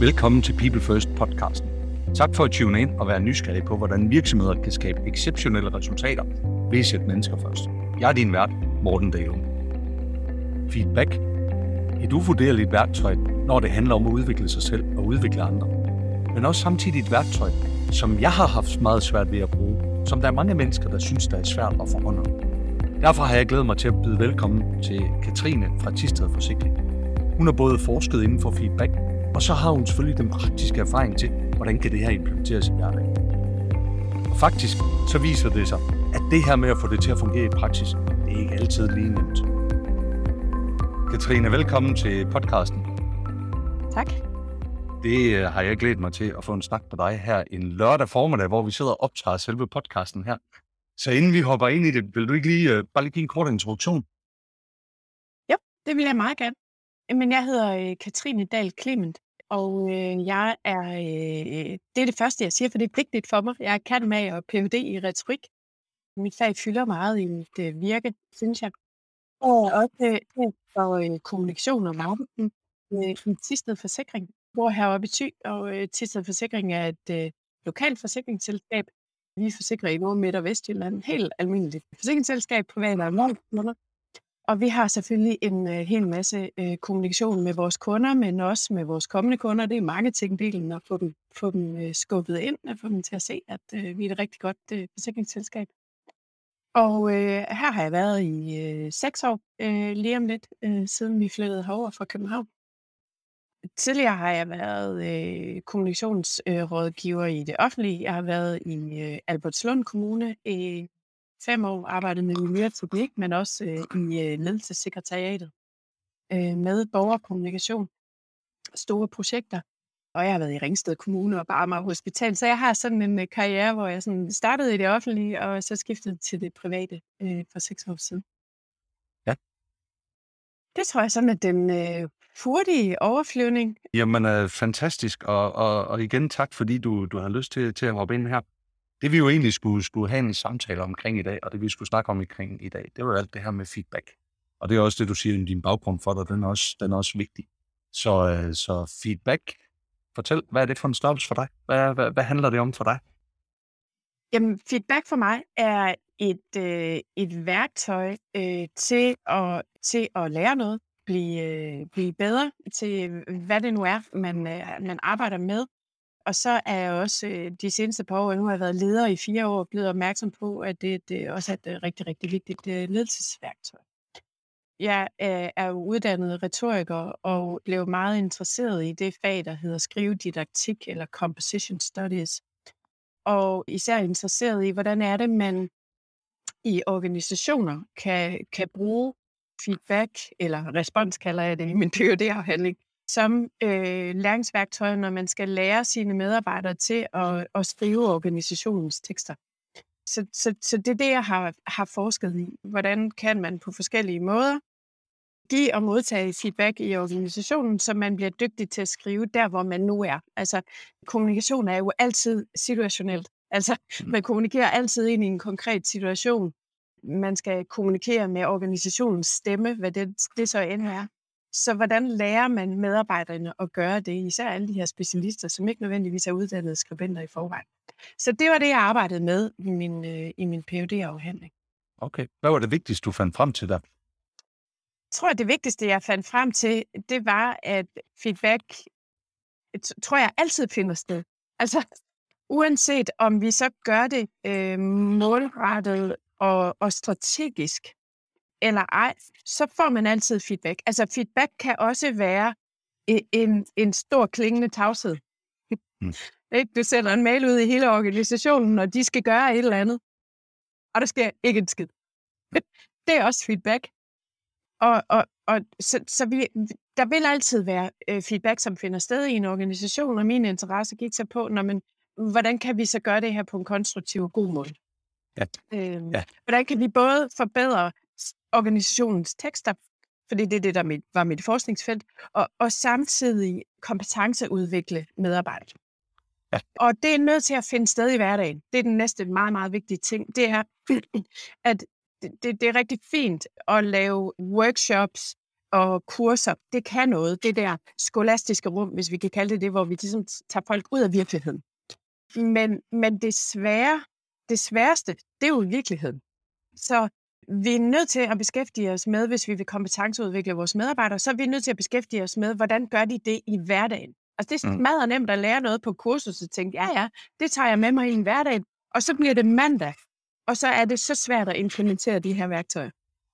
Velkommen til People First podcasten. Tak for at tune ind og være nysgerrig på, hvordan virksomheder kan skabe exceptionelle resultater ved at sætte mennesker først. Jeg er din vært, Morten Dale. Feedback. Et uvurderligt værktøj, når det handler om at udvikle sig selv og udvikle andre. Men også samtidig et værktøj, som jeg har haft meget svært ved at bruge, som der er mange mennesker, der synes, der er svært at forhånde. Derfor har jeg glædet mig til at byde velkommen til Katrine fra Tisted Forsikring. Hun har både forsket inden for feedback, og så har hun selvfølgelig den praktiske erfaring til, hvordan kan det her implementeres i hverdagen. Og faktisk så viser det sig, at det her med at få det til at fungere i praksis, det er ikke altid lige nemt. Katrine, velkommen til podcasten. Tak. Det øh, har jeg glædet mig til at få en snak med dig her en lørdag formiddag, hvor vi sidder og optager selve podcasten her. Så inden vi hopper ind i det, vil du ikke lige, uh, bare lige give en kort introduktion? Jo, det vil jeg meget gerne. Men jeg hedder øh, Katrine Dahl Clement, og øh, jeg er, øh, det er det første, jeg siger, for det er vigtigt for mig. Jeg kan med og Ph.D. i retorik. Mit fag fylder meget i mit øh, virke, synes jeg. Og også øh, for øh, kommunikation og marketing øh, i Tisted Forsikring. Bor heroppe i Thy, og øh, Tisted Forsikring er et øh, lokalt forsikringsselskab. Vi forsikrer i Nord-, Midt- og Vestjylland. Helt almindeligt forsikringsselskab, privat og erhvervskunder. Og vi har selvfølgelig en øh, hel masse øh, kommunikation med vores kunder, men også med vores kommende kunder. Det er marketingdelen at få dem, få dem øh, skubbet ind og få dem til at se, at øh, vi er et rigtig godt øh, forsikringsselskab. Og øh, her har jeg været i øh, seks år, øh, lige om lidt, øh, siden vi flyttede herover fra København. Tidligere har jeg været øh, kommunikationsrådgiver øh, i det offentlige. Jeg har været i øh, Albertslund Kommune i fem år, arbejdet med miljø og teknik, men også øh, i øh, ledelsessekretariatet øh, med borgerkommunikation, store projekter. Og jeg har været i Ringsted Kommune og Barmer Hospital, så jeg har sådan en øh, karriere, hvor jeg sådan startede i det offentlige, og så skiftede til det private øh, for seks år siden. Ja. Det tror jeg sådan, at den øh, hurtige overflyvning. Jamen, øh, fantastisk, og, og, og igen tak, fordi du, du har lyst til, til at hoppe ind her. Det vi jo egentlig skulle, skulle have en samtale omkring i dag, og det vi skulle snakke om omkring i dag, det var alt det her med feedback. Og det er også det, du siger, din baggrund for dig, den er også, den er også vigtig. Så, øh, så feedback, fortæl, hvad er det for en størrelse for dig? Hvad, hvad, hvad handler det om for dig? Jamen, feedback for mig er et, øh, et værktøj øh, til, at, til at lære noget, blive, øh, blive bedre til, hvad det nu er, man, øh, man arbejder med. Og så er jeg også øh, de seneste par år, nu har jeg været leder i fire år, blevet opmærksom på, at det, det også er et øh, rigtig, rigtig vigtigt øh, ledelsesværktøj. Jeg er jo uddannet retoriker og blev meget interesseret i det fag, der hedder skrivedidaktik eller composition studies. Og især interesseret i, hvordan er det, man i organisationer kan, kan bruge feedback, eller respons kalder jeg det i min PhD-afhandling, som øh, læringsværktøj, når man skal lære sine medarbejdere til at, at skrive organisationens tekster. Så, så, så det er det, jeg har, har forsket i. Hvordan kan man på forskellige måder give og modtage feedback i organisationen, så man bliver dygtig til at skrive der, hvor man nu er. Altså, kommunikation er jo altid situationelt. Altså, mm. man kommunikerer altid ind i en konkret situation. Man skal kommunikere med organisationens stemme, hvad det, det så end er. Så hvordan lærer man medarbejderne at gøre det, især alle de her specialister, som ikke nødvendigvis er uddannede skribenter i forvejen. Så det var det, jeg arbejdede med i min, øh, i min phd afhandling Okay. Hvad var det vigtigste, du fandt frem til der? Jeg tror, at det vigtigste, jeg fandt frem til, det var, at feedback, tror jeg, altid finder sted. Altså, uanset om vi så gør det øh, målrettet og, og strategisk, eller ej, så får man altid feedback. Altså feedback kan også være en, en stor klingende tavshed. Mm. Du sender en mail ud i hele organisationen, og de skal gøre et eller andet, og der sker ikke en skid. Det er også feedback. Og, og, og så, så vi, der vil altid være øh, feedback, som finder sted i en organisation, og min interesse gik så på, når man, hvordan kan vi så gøre det her på en konstruktiv og god måde? Ja. Øhm, ja. Hvordan kan vi både forbedre organisationens tekster, fordi det er det, der mit, var mit forskningsfelt, og, og samtidig kompetenceudvikle medarbejdere. Ja. Og det er nødt til at finde sted i hverdagen. Det er den næste meget, meget vigtige ting. Det er, at det, det, det er rigtig fint at lave workshops og kurser, det kan noget. Det der skolastiske rum, hvis vi kan kalde det det, hvor vi ligesom tager folk ud af virkeligheden. Men, men det, svære, det sværeste, det er jo virkeligheden. Så vi er nødt til at beskæftige os med, hvis vi vil kompetenceudvikle vores medarbejdere, så er vi nødt til at beskæftige os med, hvordan gør de det i hverdagen. Altså det er mm. meget nemt at lære noget på kursus og tænke, ja ja, det tager jeg med mig i en hverdag, og så bliver det mandag, og så er det så svært at implementere de her værktøjer.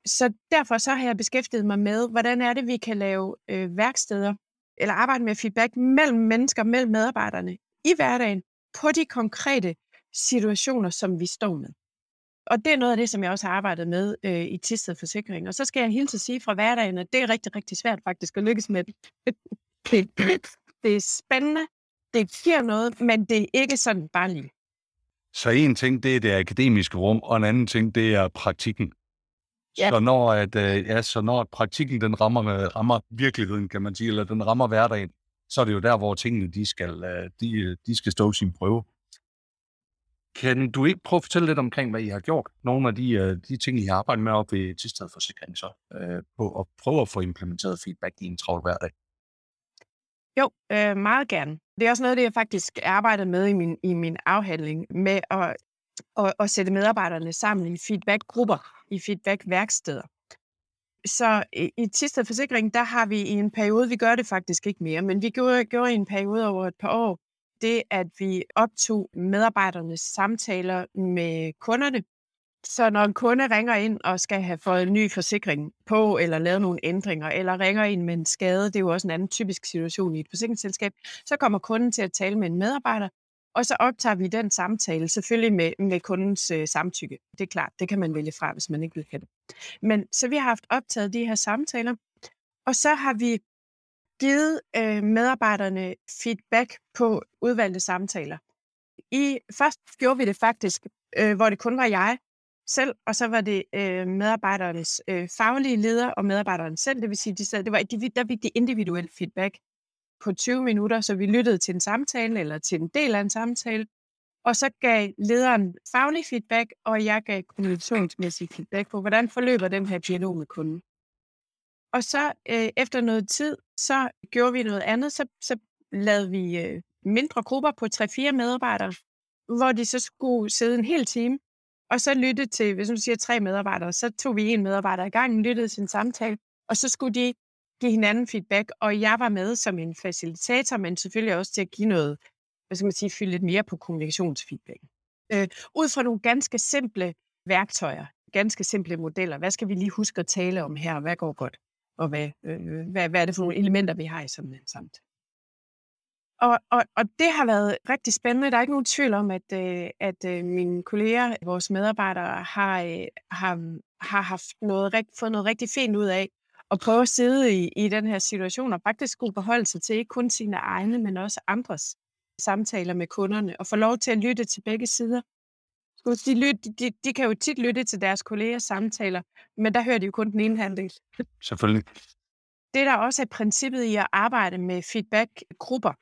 Så derfor så har jeg beskæftiget mig med, hvordan er det, vi kan lave øh, værksteder, eller arbejde med feedback mellem mennesker, mellem medarbejderne i hverdagen, på de konkrete situationer, som vi står med. Og det er noget af det, som jeg også har arbejdet med øh, i Tisted Forsikring. Og så skal jeg hilse at sige fra hverdagen, at det er rigtig, rigtig svært faktisk at lykkes med det. det, det er spændende, det giver noget, men det er ikke sådan bare lige. Så en ting, det er det akademiske rum, og en anden ting, det er praktikken. Ja. Så når, at, øh, ja, så når praktikken den rammer, rammer virkeligheden, kan man sige, eller den rammer hverdagen, så er det jo der, hvor tingene de skal, øh, de, de skal stå sin prøve. Kan du ikke prøve at fortælle lidt omkring, hvad I har gjort? Nogle af de, øh, de ting, I har arbejdet med op i Tisted Forsikring, så, øh, på at prøve at få implementeret feedback i en travl hverdag. Jo, øh, meget gerne. Det er også noget, det jeg faktisk arbejder med i min, i min afhandling, med at, at, at sætte medarbejderne sammen i feedback-grupper, i feedback-værksteder. Så i, i Tisted Forsikring, der har vi i en periode, vi gør det faktisk ikke mere, men vi gjorde, gjorde i en periode over et par år, det at vi optog medarbejdernes samtaler med kunderne. Så når en kunde ringer ind og skal have fået en ny forsikring på, eller lavet nogle ændringer, eller ringer ind med en skade, det er jo også en anden typisk situation i et forsikringsselskab, så kommer kunden til at tale med en medarbejder, og så optager vi den samtale, selvfølgelig med, med kundens øh, samtykke. Det er klart, det kan man vælge fra, hvis man ikke vil have det. Men så vi har haft optaget de her samtaler, og så har vi givet øh, medarbejderne feedback på udvalgte samtaler. I først gjorde vi det faktisk, øh, hvor det kun var jeg selv, og så var det øh, medarbejdernes øh, faglige leder og medarbejderen selv. Det vil sige, de sad, det var, de, der fik de individuel feedback på 20 minutter, så vi lyttede til en samtale eller til en del af en samtale, og så gav lederen faglig feedback, og jeg gav kommunikationsmæssig feedback på, hvordan forløber den her dialog med kunden. Og så øh, efter noget tid, så gjorde vi noget andet. Så, så lavede vi øh, mindre grupper på 3-4 medarbejdere, hvor de så skulle sidde en hel time, og så lytte til, hvis man siger tre medarbejdere, så tog vi en medarbejder i gang, lyttede til en samtale, og så skulle de give hinanden feedback, og jeg var med som en facilitator, men selvfølgelig også til at give noget, hvad skal man sige, fylde lidt mere på kommunikationsfeedback. Øh, ud fra nogle ganske simple værktøjer, ganske simple modeller. Hvad skal vi lige huske at tale om her? Hvad går godt? Og hvad, øh, hvad, hvad er det for nogle elementer, vi har i sådan en samt. Og, og, og det har været rigtig spændende. Der er ikke nogen tvivl om, at, øh, at øh, mine kolleger, vores medarbejdere, har, øh, har, har haft noget, rigt, fået noget rigtig fint ud af at prøve at sidde i, i den her situation og faktisk skulle beholde sig til ikke kun sine egne, men også andres samtaler med kunderne og få lov til at lytte til begge sider de, lyt, de, de kan jo tit lytte til deres kollegers samtaler, men der hører de jo kun den ene halvdel. Selvfølgelig. Det, der også er princippet i at arbejde med feedback-grupper,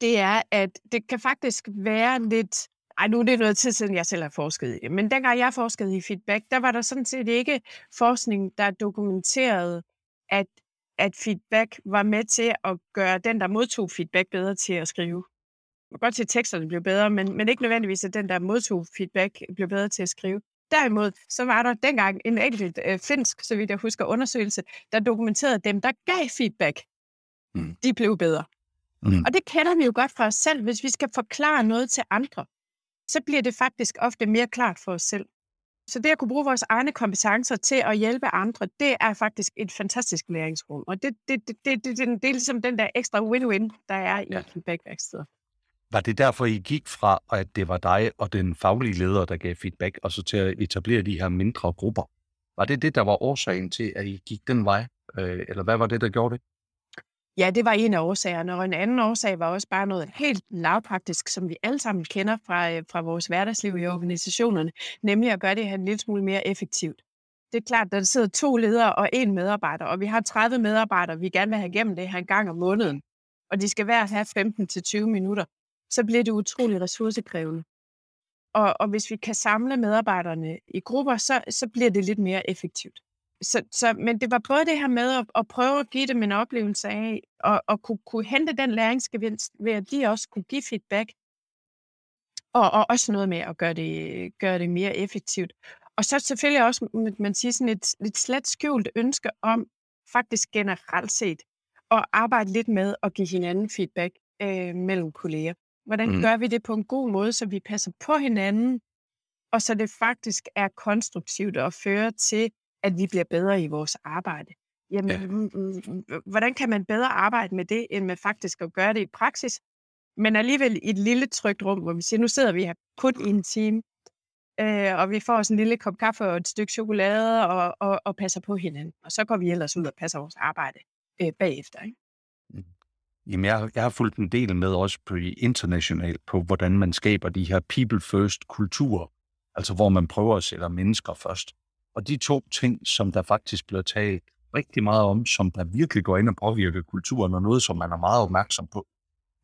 det er, at det kan faktisk være lidt... Ej, nu er det noget tid siden, jeg selv har forsket i det. Men dengang jeg forskede i feedback, der var der sådan set ikke forskning, der dokumenterede, at, at feedback var med til at gøre den, der modtog feedback, bedre til at skrive man godt se, at teksterne blev bedre, men, men ikke nødvendigvis, at den, der modtog feedback, blev bedre til at skrive. Derimod, så var der dengang en enkelt øh, finsk, så vidt jeg husker, undersøgelse, der dokumenterede, dem, der gav feedback, mm. de blev bedre. Mm. Og det kender vi jo godt fra os selv. Hvis vi skal forklare noget til andre, så bliver det faktisk ofte mere klart for os selv. Så det at kunne bruge vores egne kompetencer til at hjælpe andre, det er faktisk et fantastisk læringsrum. Og det, det, det, det, det, det, det er ligesom den der ekstra win-win, der er i ja. feedbackværksteder. Var det derfor, I gik fra, at det var dig og den faglige leder, der gav feedback, og så til at etablere de her mindre grupper? Var det det, der var årsagen til, at I gik den vej? Øh, eller hvad var det, der gjorde det? Ja, det var en af årsagerne, og en anden årsag var også bare noget helt lavpraktisk, som vi alle sammen kender fra, øh, fra vores hverdagsliv i organisationerne, nemlig at gøre det her en lille smule mere effektivt. Det er klart, der sidder to ledere og en medarbejder, og vi har 30 medarbejdere, vi gerne vil have igennem det her en gang om måneden, og de skal hver have 15-20 minutter så bliver det utrolig ressourcekrævende. Og, og hvis vi kan samle medarbejderne i grupper, så, så bliver det lidt mere effektivt. så, så, men det var både det her med at, at prøve at give dem en oplevelse af, og, og kunne, kunne hente den læringsgevinst ved, at de også kunne give feedback, og, og også noget med at gøre det, gøre det mere effektivt. Og så selvfølgelig også, man siger, sådan et, lidt slet skjult ønske om faktisk generelt set at arbejde lidt med at give hinanden feedback øh, mellem kolleger. Hvordan mm. gør vi det på en god måde, så vi passer på hinanden, og så det faktisk er konstruktivt og fører til, at vi bliver bedre i vores arbejde. Jamen, ja. Mm, mm, hvordan kan man bedre arbejde med det, end med faktisk at gøre det i praksis, men alligevel i et lille trygt rum, hvor vi siger, nu sidder vi her kun i en time, øh, og vi får os en lille kop kaffe og et stykke chokolade og, og, og passer på hinanden. Og så går vi ellers ud og passer vores arbejde øh, bagefter. Ikke? Jamen, jeg, jeg har fulgt en del med også på internationalt på, hvordan man skaber de her people first kulturer, altså hvor man prøver at sætte mennesker først. Og de to ting, som der faktisk bliver taget rigtig meget om, som der virkelig går ind og påvirker kulturen, og noget, som man er meget opmærksom på.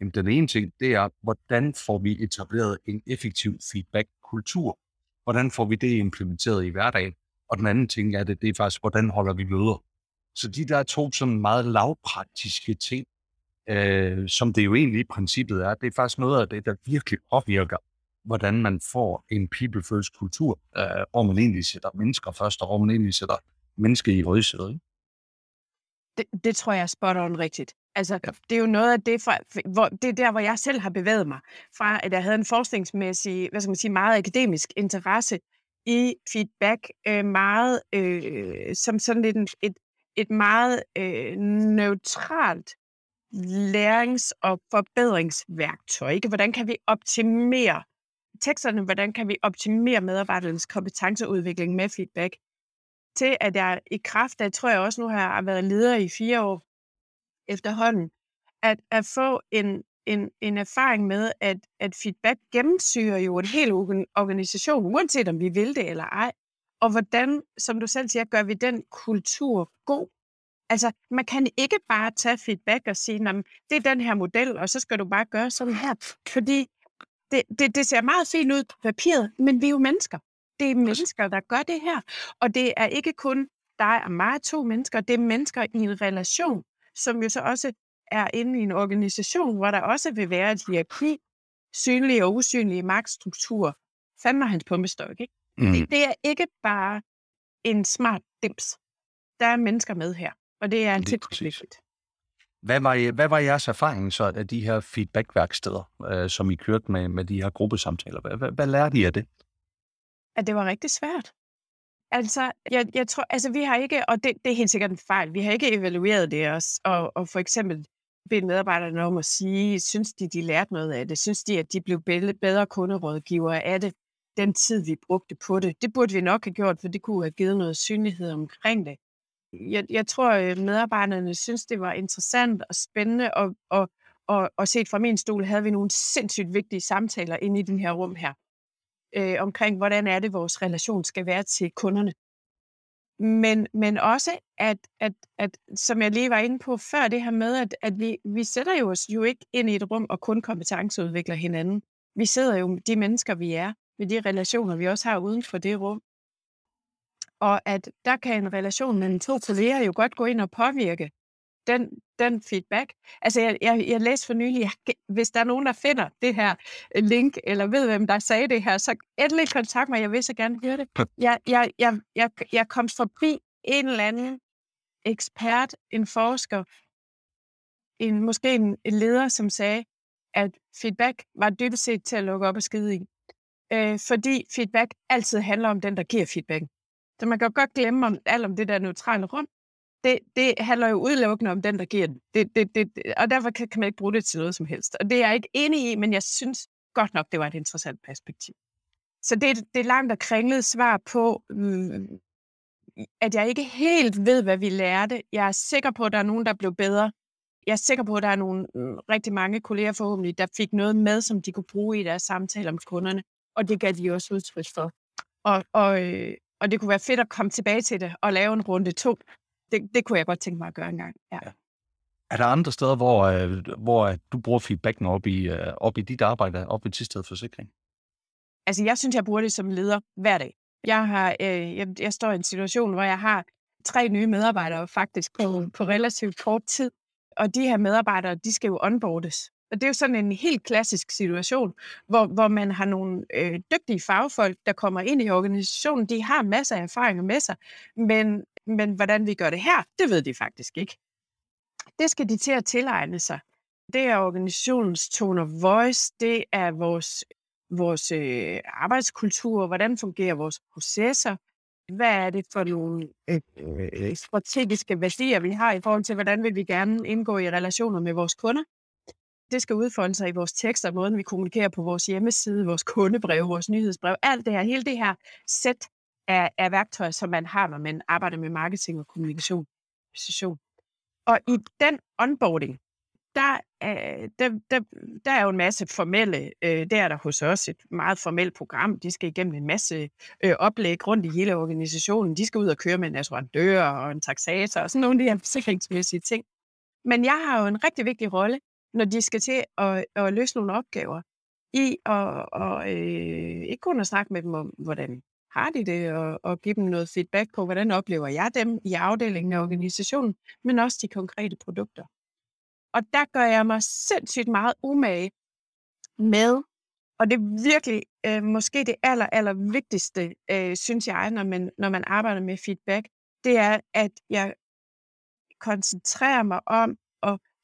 Jamen, den ene ting, det er, hvordan får vi etableret en effektiv feedback-kultur? Hvordan får vi det implementeret i hverdagen? Og den anden ting er det, det er faktisk, hvordan holder vi møder? Så de der to sådan meget lavpraktiske ting, øh, som det jo egentlig i princippet er, det er faktisk noget af det, der virkelig påvirker, hvordan man får en people first kultur, øh, hvor man egentlig sætter mennesker først, og hvor man egentlig sætter mennesker i rødsædet. Det, det tror jeg er spot on rigtigt. Altså, ja. det er jo noget af det, fra, hvor, det er der, hvor jeg selv har bevæget mig, fra at jeg havde en forskningsmæssig, hvad skal man sige, meget akademisk interesse i feedback, øh, meget øh, som sådan et, et, et meget øh, neutralt lærings- og forbedringsværktøj. Ikke? Hvordan kan vi optimere teksterne, hvordan kan vi optimere medarbejdernes kompetenceudvikling med feedback? Til at jeg i kraft af, tror jeg også nu har jeg været leder i fire år efterhånden, at, at få en, en, en erfaring med, at, at feedback gennemsyrer jo en hel organisation, uanset om vi vil det eller ej. Og hvordan, som du selv siger, gør vi den kultur god? Altså, man kan ikke bare tage feedback og sige, det er den her model, og så skal du bare gøre sådan her. Fordi det, det, det ser meget fint ud på papiret, men vi er jo mennesker. Det er mennesker, der gør det her. Og det er ikke kun dig og mig, to mennesker. Det er mennesker i en relation, som jo så også er inde i en organisation, hvor der også vil være et hierarki, synlige og usynlige magtstrukturer. Fandme hans pumpestok, ikke? Mm. Det, det er ikke bare en smart dims. Der er mennesker med her, og det er en vigtigt. Hvad var, hvad var jeres erfaring så af de her feedbackværksteder, øh, som I kørte med, med de her gruppesamtaler? Hvad, hvad, hvad lærte I af det? At det var rigtig svært. Altså, jeg, jeg tror, altså vi har ikke, og det, det er helt sikkert en fejl, vi har ikke evalueret det også, og, og for eksempel bedt medarbejderne om at sige, synes de, de lærte noget af det? Synes de, at de blev bedre kunderådgivere af det, den tid, vi brugte på det? Det burde vi nok have gjort, for det kunne have givet noget synlighed omkring det jeg, jeg tror, øh, medarbejderne synes, det var interessant og spændende, og, og, og, og set fra min stol havde vi nogle sindssygt vigtige samtaler inde i den her rum her, øh, omkring, hvordan er det, vores relation skal være til kunderne. Men, men også, at, at, at, som jeg lige var inde på før, det her med, at, at vi, vi sætter jo os jo ikke ind i et rum og kun kompetenceudvikler hinanden. Vi sidder jo med de mennesker, vi er, med de relationer, vi også har uden for det rum. Og at der kan en relation mellem to kolleger jo godt gå ind og påvirke den, den feedback. Altså, jeg, jeg, jeg læste for nylig, jeg, hvis der er nogen, der finder det her øh, link, eller ved, hvem der sagde det her, så endelig kontakt mig, jeg vil så gerne høre det. Jeg, jeg, jeg, jeg, jeg kom forbi en eller anden ekspert, en forsker, en, måske en, en leder, som sagde, at feedback var dybest set til at lukke op og skide i. Øh, fordi feedback altid handler om den, der giver feedback. Så man kan godt glemme om, alt om det der neutrale rum. Det, det handler jo udelukkende om den, der giver den. Det, det, det, og derfor kan, kan man ikke bruge det til noget som helst. Og det er jeg ikke enig i, men jeg synes godt nok, det var et interessant perspektiv. Så det, det er langt og kringlet svar på, øh, at jeg ikke helt ved, hvad vi lærte. Jeg er sikker på, at der er nogen, der blev bedre. Jeg er sikker på, at der er nogle øh, rigtig mange kolleger forhåbentlig, der fik noget med, som de kunne bruge i deres samtaler med kunderne. Og det gav de også udtryk for. Og, og, øh, og det kunne være fedt at komme tilbage til det og lave en runde to. Det, det kunne jeg godt tænke mig at gøre en gang. Ja. ja. Er der andre steder, hvor, øh, hvor du bruger feedbacken op i, øh, op i dit arbejde, op i Tisted Forsikring? Altså, jeg synes, jeg bruger det som leder hver dag. Jeg, har, øh, jeg, jeg står i en situation, hvor jeg har tre nye medarbejdere faktisk på, på relativt kort tid. Og de her medarbejdere, de skal jo onboardes. Og det er jo sådan en helt klassisk situation, hvor, hvor man har nogle øh, dygtige fagfolk, der kommer ind i organisationen. De har masser af erfaringer med sig, men, men hvordan vi gør det her, det ved de faktisk ikke. Det skal de til at tilegne sig. Det er organisationens tone of voice, det er vores, vores øh, arbejdskultur, hvordan fungerer vores processer, hvad er det for nogle øh, øh strategiske værdier, vi har i forhold til, hvordan vil vi gerne indgå i relationer med vores kunder. Det skal udfolde sig i vores tekster, måden vi kommunikerer på vores hjemmeside, vores kundebrev, vores nyhedsbrev, alt det her, hele det her sæt af, af værktøjer, som man har, når man arbejder med marketing og kommunikation. Og i den onboarding, der, øh, der, der, der er jo en masse formelle, øh, der er der hos os et meget formelt program. De skal igennem en masse øh, oplæg rundt i hele organisationen. De skal ud og køre med en assurandør og en taxator og sådan nogle af de her forsikringsmæssige ting. Men jeg har jo en rigtig vigtig rolle, når de skal til at, at løse nogle opgaver, i at og, øh, ikke kun at snakke med dem om, hvordan har de det, og, og give dem noget feedback på, hvordan oplever jeg dem i afdelingen af organisationen, men også de konkrete produkter. Og der gør jeg mig sindssygt meget umage med, og det er virkelig øh, måske det aller, aller vigtigste, øh, synes jeg, når man, når man arbejder med feedback, det er, at jeg koncentrerer mig om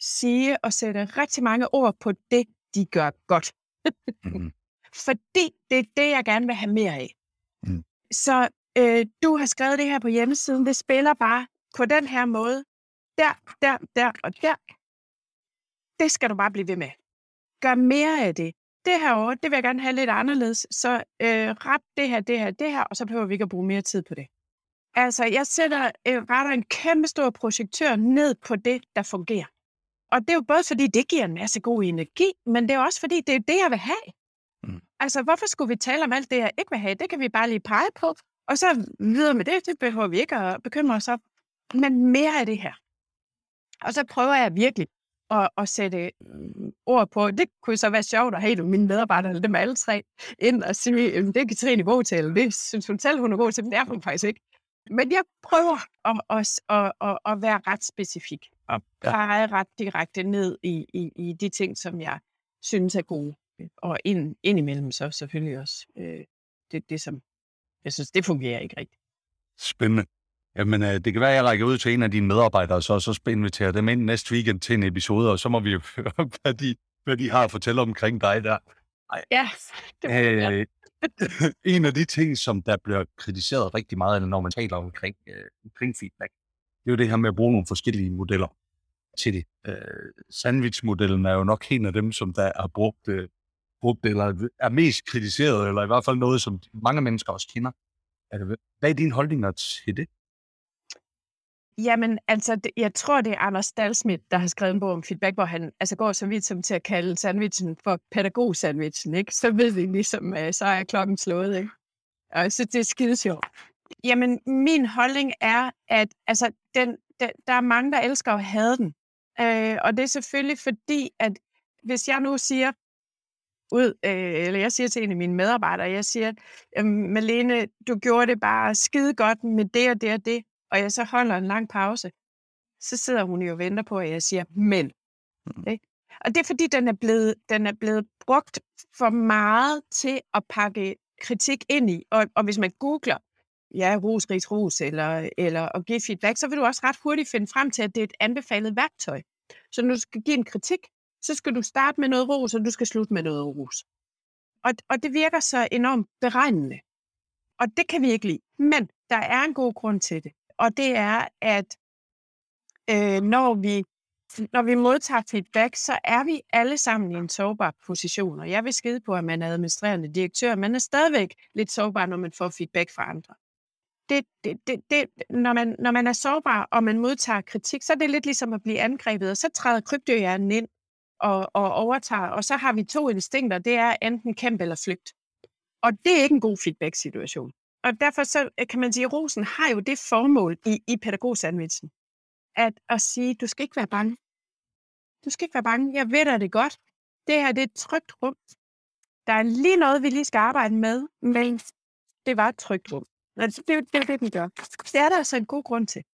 sige og sætte rigtig mange ord på det, de gør godt. mm. Fordi det er det, jeg gerne vil have mere af. Mm. Så øh, du har skrevet det her på hjemmesiden, det spiller bare på den her måde. Der, der, der og der det skal du bare blive ved med. Gør mere af det. Det her år, det vil jeg gerne have lidt anderledes. Så øh, ret det her, det her, det her, og så behøver vi ikke at bruge mere tid på det. Altså, jeg sætter øh, retter en kæmpe stor projektør ned på det, der fungerer. Og det er jo både fordi, det giver en masse god energi, men det er også fordi, det er det, jeg vil have. Mm. Altså, hvorfor skulle vi tale om alt det, jeg ikke vil have? Det kan vi bare lige pege på, og så videre med det. Det behøver vi ikke at bekymre os om. Men mere af det her. Og så prøver jeg virkelig at, at sætte mm, ord på. Det kunne så være sjovt at have mine medarbejdere, dem alle tre, ind og sige, det er Katrine god til, det synes hun selv, hun er god til, men det er hun faktisk ikke. Men jeg prøver at, at, at, at, at være ret specifik, og pege ja. ret direkte ned i, i, i de ting, som jeg synes er gode. Og ind, indimellem så selvfølgelig også øh, det, det, som jeg synes, det fungerer ikke rigtigt. Spændende. Jamen, øh, det kan være, at jeg rækker ud til en af dine medarbejdere, så, så inviterer dem ind næste weekend til en episode, og så må vi jo høre, hvad de, hvad de har at fortælle omkring dig der. Ej. Ja, det må øh, En af de ting, som der bliver kritiseret rigtig meget, når man taler omkring, øh, omkring feedback, det er jo det her med at bruge nogle forskellige modeller til det. Øh, sandwich-modellen er jo nok en af dem, som der er brugt, øh, brugt eller er mest kritiseret, eller i hvert fald noget, som mange mennesker også kender. Hvad er dine holdninger til det? Jamen, altså, det, jeg tror, det er Anders Dalsmidt, der har skrevet en bog om feedback, hvor han altså går så vidt som til at kalde sandwichen for pædagogsandwichen, ikke? Så ved vi ligesom, uh, så er klokken slået, ikke? Og så det er skide sjovt. Jamen, min holdning er, at altså, den, den, der er mange, der elsker at have den. Øh, og det er selvfølgelig fordi, at hvis jeg nu siger, ud, øh, eller jeg siger til en af mine medarbejdere, jeg siger, øhm, Malene, du gjorde det bare skide godt med det og det og det, og jeg så holder en lang pause, så sidder hun jo og venter på, at jeg siger, men. Mm. Ikke? Og det er fordi, den er, blevet, den er blevet brugt for meget til at pakke kritik ind i. Og, og hvis man googler, ja, ros, ris, ros, eller, eller at give feedback, så vil du også ret hurtigt finde frem til, at det er et anbefalet værktøj. Så når du skal give en kritik, så skal du starte med noget ros, og du skal slutte med noget ros. Og, og det virker så enormt beregnende. Og det kan vi ikke lide. Men der er en god grund til det og det er, at øh, når, vi, når vi modtager feedback, så er vi alle sammen i en sårbar position. Og jeg vil skide på, at man er administrerende direktør. Man er stadigvæk lidt sårbar, når man får feedback fra andre. Det, det, det, det, når, man, når man er sårbar, og man modtager kritik, så er det lidt ligesom at blive angrebet, og så træder kryptohjernen ind og, og overtager, og så har vi to instinkter, det er enten kæmpe eller flygt. Og det er ikke en god feedback-situation. Og derfor så øh, kan man sige, at rosen har jo det formål i, i pædagogsandvitsen, at, at sige, du skal ikke være bange. Du skal ikke være bange. Jeg ved dig det godt. Det her det er et trygt rum. Der er lige noget, vi lige skal arbejde med, men det var et trygt rum. Det, er det er det, den gør. Det er der altså en god grund til.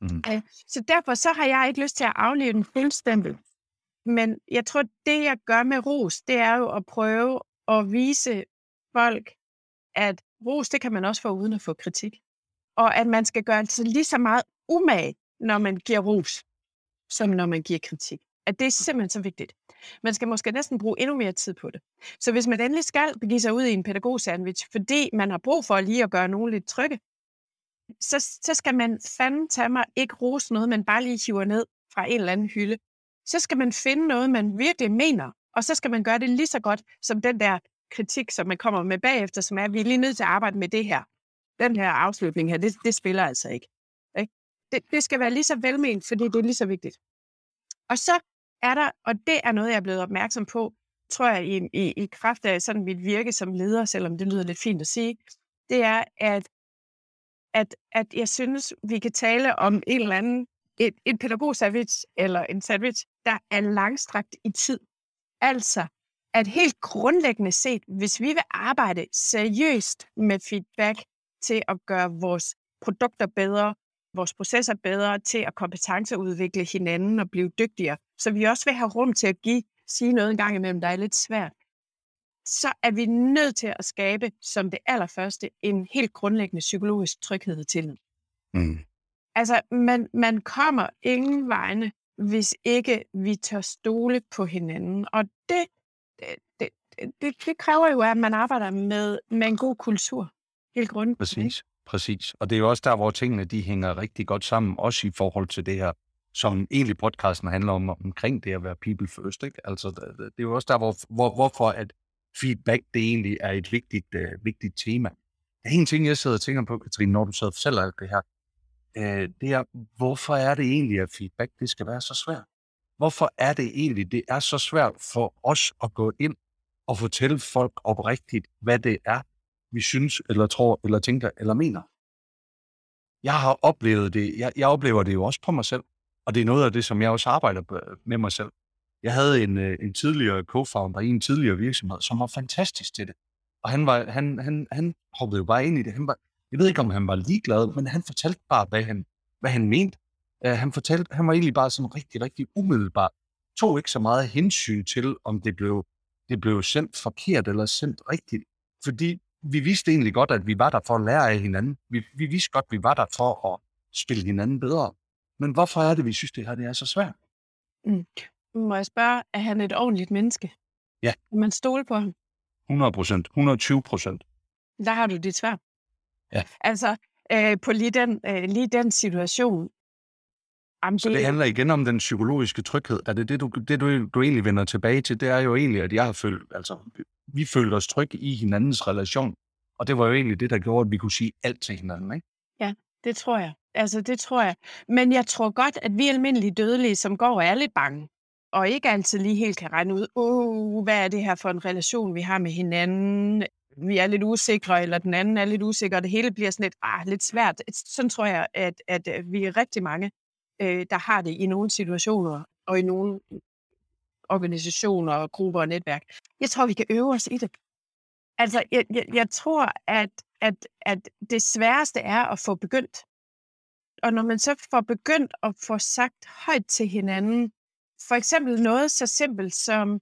Mm. Øh, så derfor så har jeg ikke lyst til at afleve den fuldstændig. Men jeg tror, det jeg gør med ros, det er jo at prøve at vise folk, at ros, det kan man også få uden at få kritik. Og at man skal gøre sig lige så meget umage, når man giver ros, som når man giver kritik. At det er simpelthen så vigtigt. Man skal måske næsten bruge endnu mere tid på det. Så hvis man endelig skal begive sig ud i en pædagogsandwich, fordi man har brug for lige at gøre nogen lidt trygge, så, så skal man fandme tage mig ikke rose noget, man bare lige hiver ned fra en eller anden hylde. Så skal man finde noget, man virkelig mener, og så skal man gøre det lige så godt som den der kritik, som man kommer med bagefter, som er, at vi er lige nødt til at arbejde med det her. Den her afslutning her, det, det spiller altså ikke. ikke? Det, det skal være lige så velment, fordi det er lige så vigtigt. Og så er der, og det er noget, jeg er blevet opmærksom på, tror jeg, i, i, i kraft af sådan mit virke som leder, selvom det lyder lidt fint at sige, det er, at, at, at jeg synes, vi kan tale om en eller anden, et, et pædagogsandwich eller en sandwich, der er langstrakt i tid. Altså, at helt grundlæggende set, hvis vi vil arbejde seriøst med feedback til at gøre vores produkter bedre, vores processer bedre, til at kompetenceudvikle hinanden og blive dygtigere, så vi også vil have rum til at give, sige noget en gang imellem, der er lidt svært, så er vi nødt til at skabe, som det allerførste, en helt grundlæggende psykologisk tryghed til. Mm. Altså, man, man kommer ingen vegne, hvis ikke vi tør stole på hinanden. Og det, det, det, det kræver jo, at man arbejder med, med en god kultur. Helt grundlæggende. Præcis, præcis. Og det er jo også der, hvor tingene de hænger rigtig godt sammen, også i forhold til det her som egentlig podcasten handler om, omkring det at være people first. Ikke? Altså, det, det er jo også der, hvor, hvor, hvorfor at feedback det egentlig er et vigtigt, uh, vigtigt tema. Der er en ting, jeg sidder og tænker på, Katrine, når du sidder og fortæller alt det her. Uh, det er, hvorfor er det egentlig, at feedback det skal være så svært? Hvorfor er det egentlig, det er så svært for os at gå ind og fortælle folk oprigtigt, hvad det er, vi synes, eller tror, eller tænker, eller mener? Jeg har oplevet det, jeg, jeg oplever det jo også på mig selv. Og det er noget af det, som jeg også arbejder med mig selv. Jeg havde en, øh, en tidligere co-founder i en tidligere virksomhed, som var fantastisk til det. Og han, var, han, han, han hoppede jo bare ind i det. Han var, jeg ved ikke, om han var ligeglad, men han fortalte bare, hvad han, hvad han mente. Uh, han, fortalte, han var egentlig bare sådan rigtig, rigtig umiddelbar. Tog ikke så meget hensyn til, om det blev, det blev sendt forkert eller sendt rigtigt. Fordi vi vidste egentlig godt, at vi var der for at lære af hinanden. Vi, vi vidste godt, at vi var der for at spille hinanden bedre. Men hvorfor er det, vi synes, det her det er så svært? Mm. Må jeg spørge, er han et ordentligt menneske? Ja. Kan man stole på ham? 100 procent. 120 procent. Der har du dit svært. Ja. Altså, øh, på lige den, øh, lige den situation. Jamen, så det, det handler igen om den psykologiske tryghed. Er det det, du, det du, du egentlig vender tilbage til? Det er jo egentlig, at jeg har følt, altså, vi følte os trygge i hinandens relation. Og det var jo egentlig det, der gjorde, at vi kunne sige alt til hinanden, ikke? Ja, det tror jeg. Altså, det tror jeg. Men jeg tror godt, at vi almindelige dødelige, som går og er lidt bange, og ikke altid lige helt kan regne ud, uh, hvad er det her for en relation, vi har med hinanden? Vi er lidt usikre, eller den anden er lidt usikker, og det hele bliver sådan lidt, ah, lidt svært. Sådan tror jeg, at, at vi er rigtig mange, øh, der har det i nogle situationer, og i nogle organisationer, og grupper og netværk. Jeg tror, vi kan øve os i det. Altså, jeg, jeg, jeg tror, at, at, at det sværeste er at få begyndt og når man så får begyndt at få sagt højt til hinanden, for eksempel noget så simpelt som,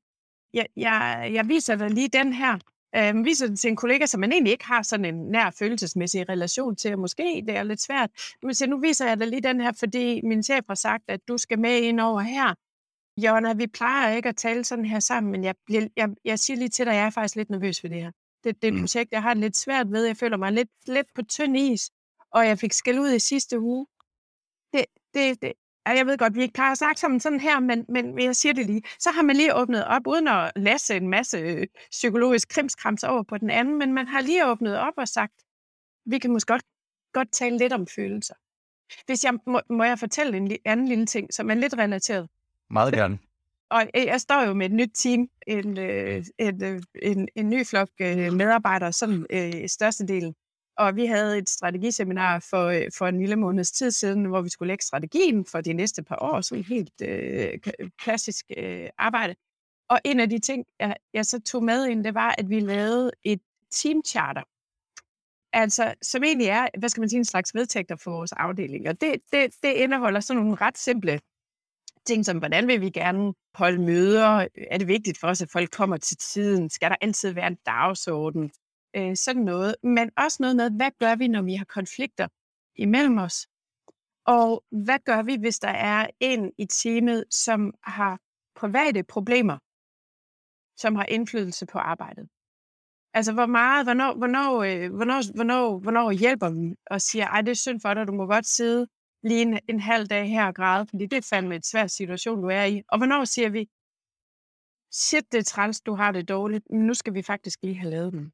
jeg, jeg, jeg viser dig lige den her, øh, viser den til en kollega, som man egentlig ikke har sådan en nær følelsesmæssig relation til, og måske det er lidt svært, men så nu viser jeg dig lige den her, fordi min chef har sagt, at du skal med ind over her. Jonna, vi plejer ikke at tale sådan her sammen, men jeg, bliver, jeg, jeg siger lige til dig, at jeg er faktisk lidt nervøs for det her. Det, det er et mm. projekt, jeg har lidt svært ved. Jeg føler mig lidt, lidt på tynd is og jeg fik skæld ud i sidste uge. Det, det, det, jeg ved godt, vi ikke har sagt sammen sådan her, men, men jeg siger det lige. Så har man lige åbnet op, uden at læse en masse øh, psykologisk krimskrams over på den anden, men man har lige åbnet op og sagt, vi kan måske godt, godt tale lidt om følelser. Hvis jeg, må, må jeg fortælle en anden lille ting, som er lidt relateret? Meget gerne. Og øh, jeg står jo med et nyt team, en, øh, en, en, en ny flok medarbejdere, som øh, størstedelen og vi havde et strategiseminar for, øh, for en lille måneds tid siden, hvor vi skulle lægge strategien for de næste par år, så helt øh, klassisk øh, arbejde. Og en af de ting, jeg, jeg så tog med ind, det var, at vi lavede et teamcharter. altså, som egentlig er, hvad skal man sige, en slags vedtægter for vores afdeling. Og det, det, det indeholder sådan nogle ret simple ting som, hvordan vil vi gerne holde møder? Er det vigtigt for os, at folk kommer til tiden? Skal der altid være en dagsorden? Øh, sådan noget. Men også noget med, hvad gør vi, når vi har konflikter imellem os? Og hvad gør vi, hvis der er en i teamet, som har private problemer, som har indflydelse på arbejdet? Altså, hvor meget, hvornår, hvornår, øh, hvornår, hvornår, hvornår hjælper vi og siger, ej, det er synd for dig, du må godt sidde lige en, en halv dag her og græde, fordi det er fandme et svær situation, du er i. Og hvornår siger vi, shit, det er træls, du har det dårligt, men nu skal vi faktisk lige have lavet den.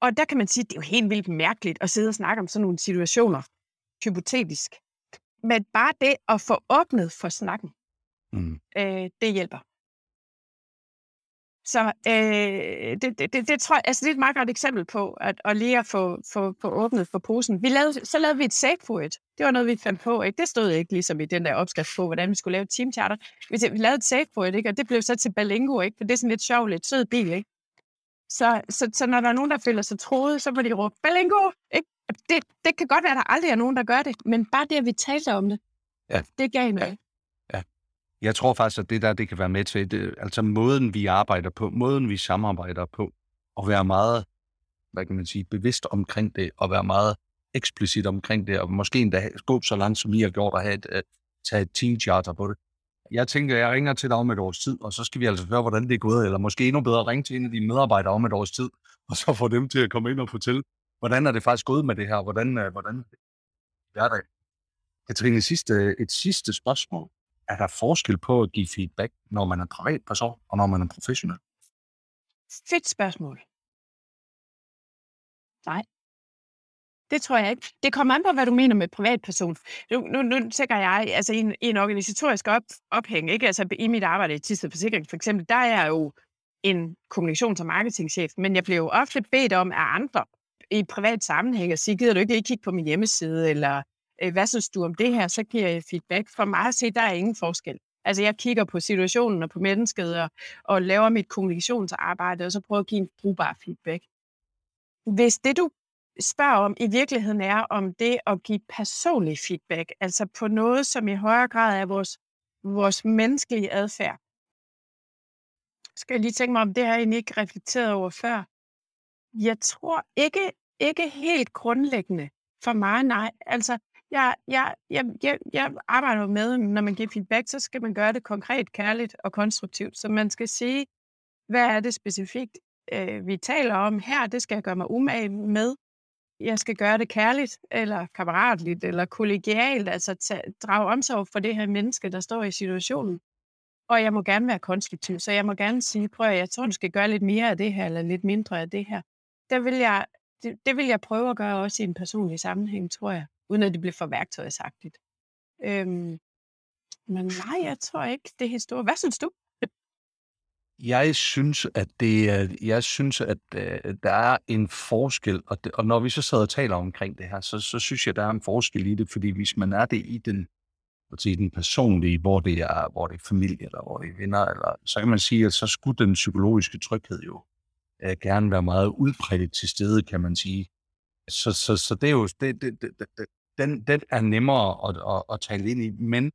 Og der kan man sige, at det er jo helt vildt mærkeligt at sidde og snakke om sådan nogle situationer, hypotetisk. Men bare det at få åbnet for snakken, mm. øh, det hjælper. Så øh, det, det, det, det tror jeg, altså det er et meget godt eksempel på, at, at lige at få, få, få åbnet for posen. Vi lavede, så lavede vi et it. Det var noget, vi fandt på. Ikke? Det stod ikke ligesom i den der opskrift på, hvordan vi skulle lave teamcharter. Vi, vi lavede et it, ikke? og det blev så til Balingo, ikke? for det er sådan lidt sjovt, lidt sød bil. Ikke? Så, så, så når der er nogen, der føler sig troet, så må de råbe, Balingo! Ikke? Det, det kan godt være, at der aldrig er nogen, der gør det, men bare det, at vi taler om det, ja. det gav noget. Ja. Jeg tror faktisk, at det der, det kan være med til, det, altså måden vi arbejder på, måden vi samarbejder på, og være meget, hvad kan man sige, bevidst omkring det, og være meget eksplicit omkring det, og måske endda gå så langt, som I har gjort, at have et, at tage et team charter på det. Jeg tænker, jeg ringer til dig om et års tid, og så skal vi altså høre, hvordan det er gået, eller måske endnu bedre ringe til en af dine medarbejdere om et års tid, og så få dem til at komme ind og fortælle, hvordan er det faktisk gået med det her, hvordan, øh, hvordan er det? Katrine, sidste, et sidste spørgsmål er der forskel på at give feedback, når man er privatperson og når man er professionel? Fedt spørgsmål. Nej. Det tror jeg ikke. Det kommer an på, hvad du mener med privatperson. Nu, nu, nu tænker jeg, altså i en, i en organisatorisk op, ophæng, ikke? Altså i mit arbejde i Tisted Forsikring for eksempel, der er jeg jo en kommunikations- og marketingchef, men jeg bliver jo ofte bedt om af andre i privat sammenhæng at sige, gider du ikke lige kigge på min hjemmeside, eller øh, hvad synes du om det her, så giver jeg feedback. For mig at se, der er ingen forskel. Altså jeg kigger på situationen og på mennesket og, og laver mit kommunikationsarbejde, og så prøver at give en brugbar feedback. Hvis det du spørger om i virkeligheden er om det at give personlig feedback, altså på noget, som i højere grad er vores, vores menneskelige adfærd, skal jeg lige tænke mig om, det har jeg egentlig ikke reflekteret over før. Jeg tror ikke, ikke helt grundlæggende for mig, nej. Altså, jeg, jeg, jeg, jeg, jeg arbejder med, når man giver feedback, så skal man gøre det konkret, kærligt og konstruktivt. Så man skal sige, hvad er det specifikt, øh, vi taler om her? Det skal jeg gøre mig umage med. Jeg skal gøre det kærligt, eller kammeratligt, eller kollegialt, altså tage, drage omsorg for det her menneske, der står i situationen. Og jeg må gerne være konstruktiv, så jeg må gerne sige, prøv at jeg tror, du skal gøre lidt mere af det her, eller lidt mindre af det her. Der vil jeg, det, det vil jeg prøve at gøre også i en personlig sammenhæng, tror jeg uden at det bliver for værktøjsagtigt. Øhm, men nej, jeg tror ikke, det er historie. Hvad synes du? Jeg synes, at det er, jeg synes, at øh, der er en forskel, og, det, og når vi så sidder og taler omkring det her, så, så synes jeg, der er en forskel i det, fordi hvis man er det i den, i den personlige, hvor det er, hvor det er familie, eller hvor det er venner, eller, så kan man sige, at så skulle den psykologiske tryghed jo øh, gerne være meget udbredt til stede, kan man sige. Så, så, så det er jo, det, det, det, det, den, den er nemmere at, at, at tale ind i, men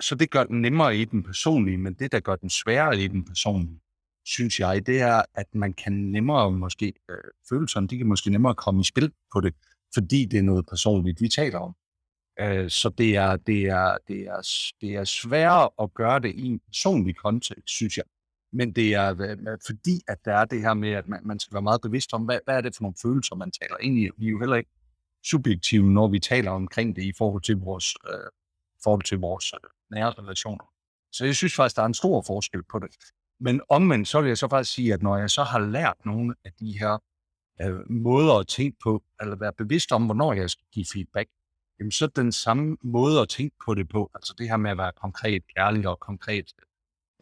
så det gør den nemmere i den personlige, men det, der gør den sværere i den personlige, synes jeg, det er, at man kan nemmere måske, øh, følelserne, de kan måske nemmere komme i spil på det, fordi det er noget personligt, vi taler om. Øh, så det er, det, er, det, er, det er sværere at gøre det i en personlig kontekst, synes jeg. Men det er øh, øh, fordi, at der er det her med, at man, man skal være meget bevidst om, hvad, hvad er det for nogle følelser, man taler ind i. Vi er jo heller ikke subjektive, når vi taler omkring det i forhold til vores, øh, forhold til vores øh, nære relationer. Så jeg synes faktisk, der er en stor forskel på det. Men omvendt, så vil jeg så faktisk sige, at når jeg så har lært nogle af de her øh, måder at tænke på, eller være bevidst om, hvornår jeg skal give feedback, jamen så den samme måde at tænke på det på, altså det her med at være konkret, ærlig og konkret,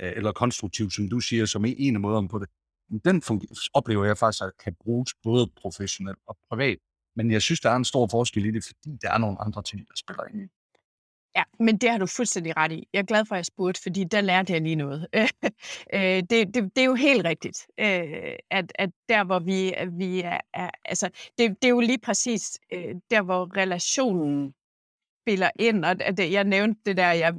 øh, eller konstruktiv, som du siger, som er en af måderne på det, den oplever jeg faktisk, at kan bruges både professionelt og privat. Men jeg synes, der er en stor forskel i det, fordi der er nogle andre ting, der spiller ind. Ja, men det har du fuldstændig ret i. Jeg er glad for, at jeg spurgte, fordi der lærte jeg lige noget. Øh, det, det, det er jo helt rigtigt, øh, at, at der, hvor vi, vi er, er altså, det, det er jo lige præcis øh, der, hvor relationen spiller ind, og det, jeg nævnte det der, jeg,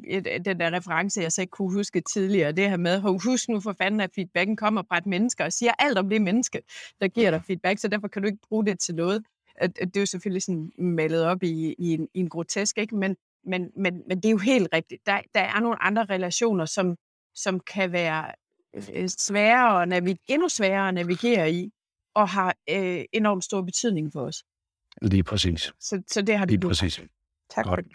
den der reference, jeg så ikke kunne huske tidligere, det her med, husk nu for fanden, at feedbacken kommer fra et menneske, og siger alt om det menneske, der giver dig feedback, så derfor kan du ikke bruge det til noget. Det er jo selvfølgelig sådan malet op i, i, en, i en grotesk, ikke? Men, men, men, men det er jo helt rigtigt. Der, der er nogle andre relationer, som, som kan være øh, sværere at navigere, endnu sværere at navigere i, og har øh, enormt stor betydning for os. Lige præcis. Så, så det har du Lige præcis. Tak Godt. for det.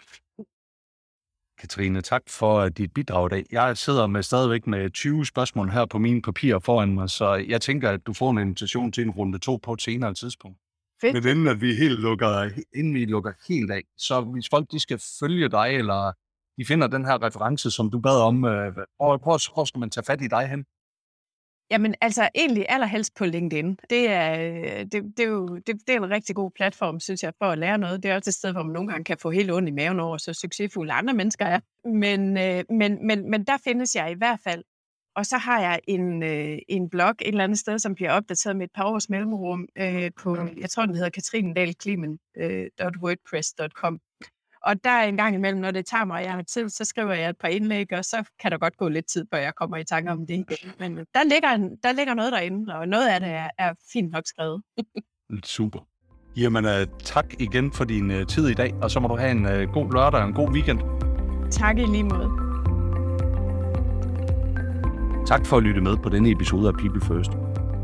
Katrine, tak for dit bidrag i dag. Jeg sidder med stadigvæk med 20 spørgsmål her på mine papirer foran mig, så jeg tænker, at du får en invitation til en runde to på et senere tidspunkt. Fedt. Men inden, at vi helt lukker, inden vi lukker helt af, så hvis folk de skal følge dig, eller de finder den her reference, som du bad om, øh, hvor, hvor, hvor skal man tage fat i dig hen? Jamen altså egentlig allerhelst på LinkedIn. Det er, det, det er jo det, det er en rigtig god platform, synes jeg, for at lære noget. Det er også et sted, hvor man nogle gange kan få helt ondt i maven over, så succesfulde andre mennesker er. Men, øh, men, men, men der findes jeg i hvert fald. Og så har jeg en, øh, en blog et eller andet sted, som bliver opdateret med et par års mellemrum øh, på, jeg tror den hedder katrinendalklimen.wordpress.com. Øh, og der en gang imellem, når det tager mig, jeg har tid, så skriver jeg et par indlæg, og så kan der godt gå lidt tid, før jeg kommer i tanke om det igen. Men øh, der ligger, en, der ligger noget derinde, og noget af det er, er fint nok skrevet. Super. Jamen, uh, tak igen for din uh, tid i dag, og så må du have en god lørdag og en god weekend. Tak i lige måde. Tak for at lytte med på denne episode af People First.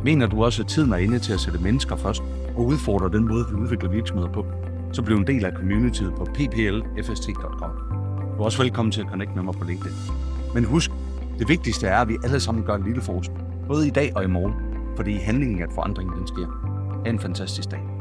Mener du også, at tiden er inde til at sætte mennesker først og udfordre den måde, vi udvikler virksomheder på? så bliv en del af communityet på pplfst.com. Du er også velkommen til at connecte med mig på LinkedIn. Men husk, det vigtigste er, at vi alle sammen gør en lille forskel. Både i dag og i morgen. Fordi handlingen at forandringen, den sker. Ha' en fantastisk dag.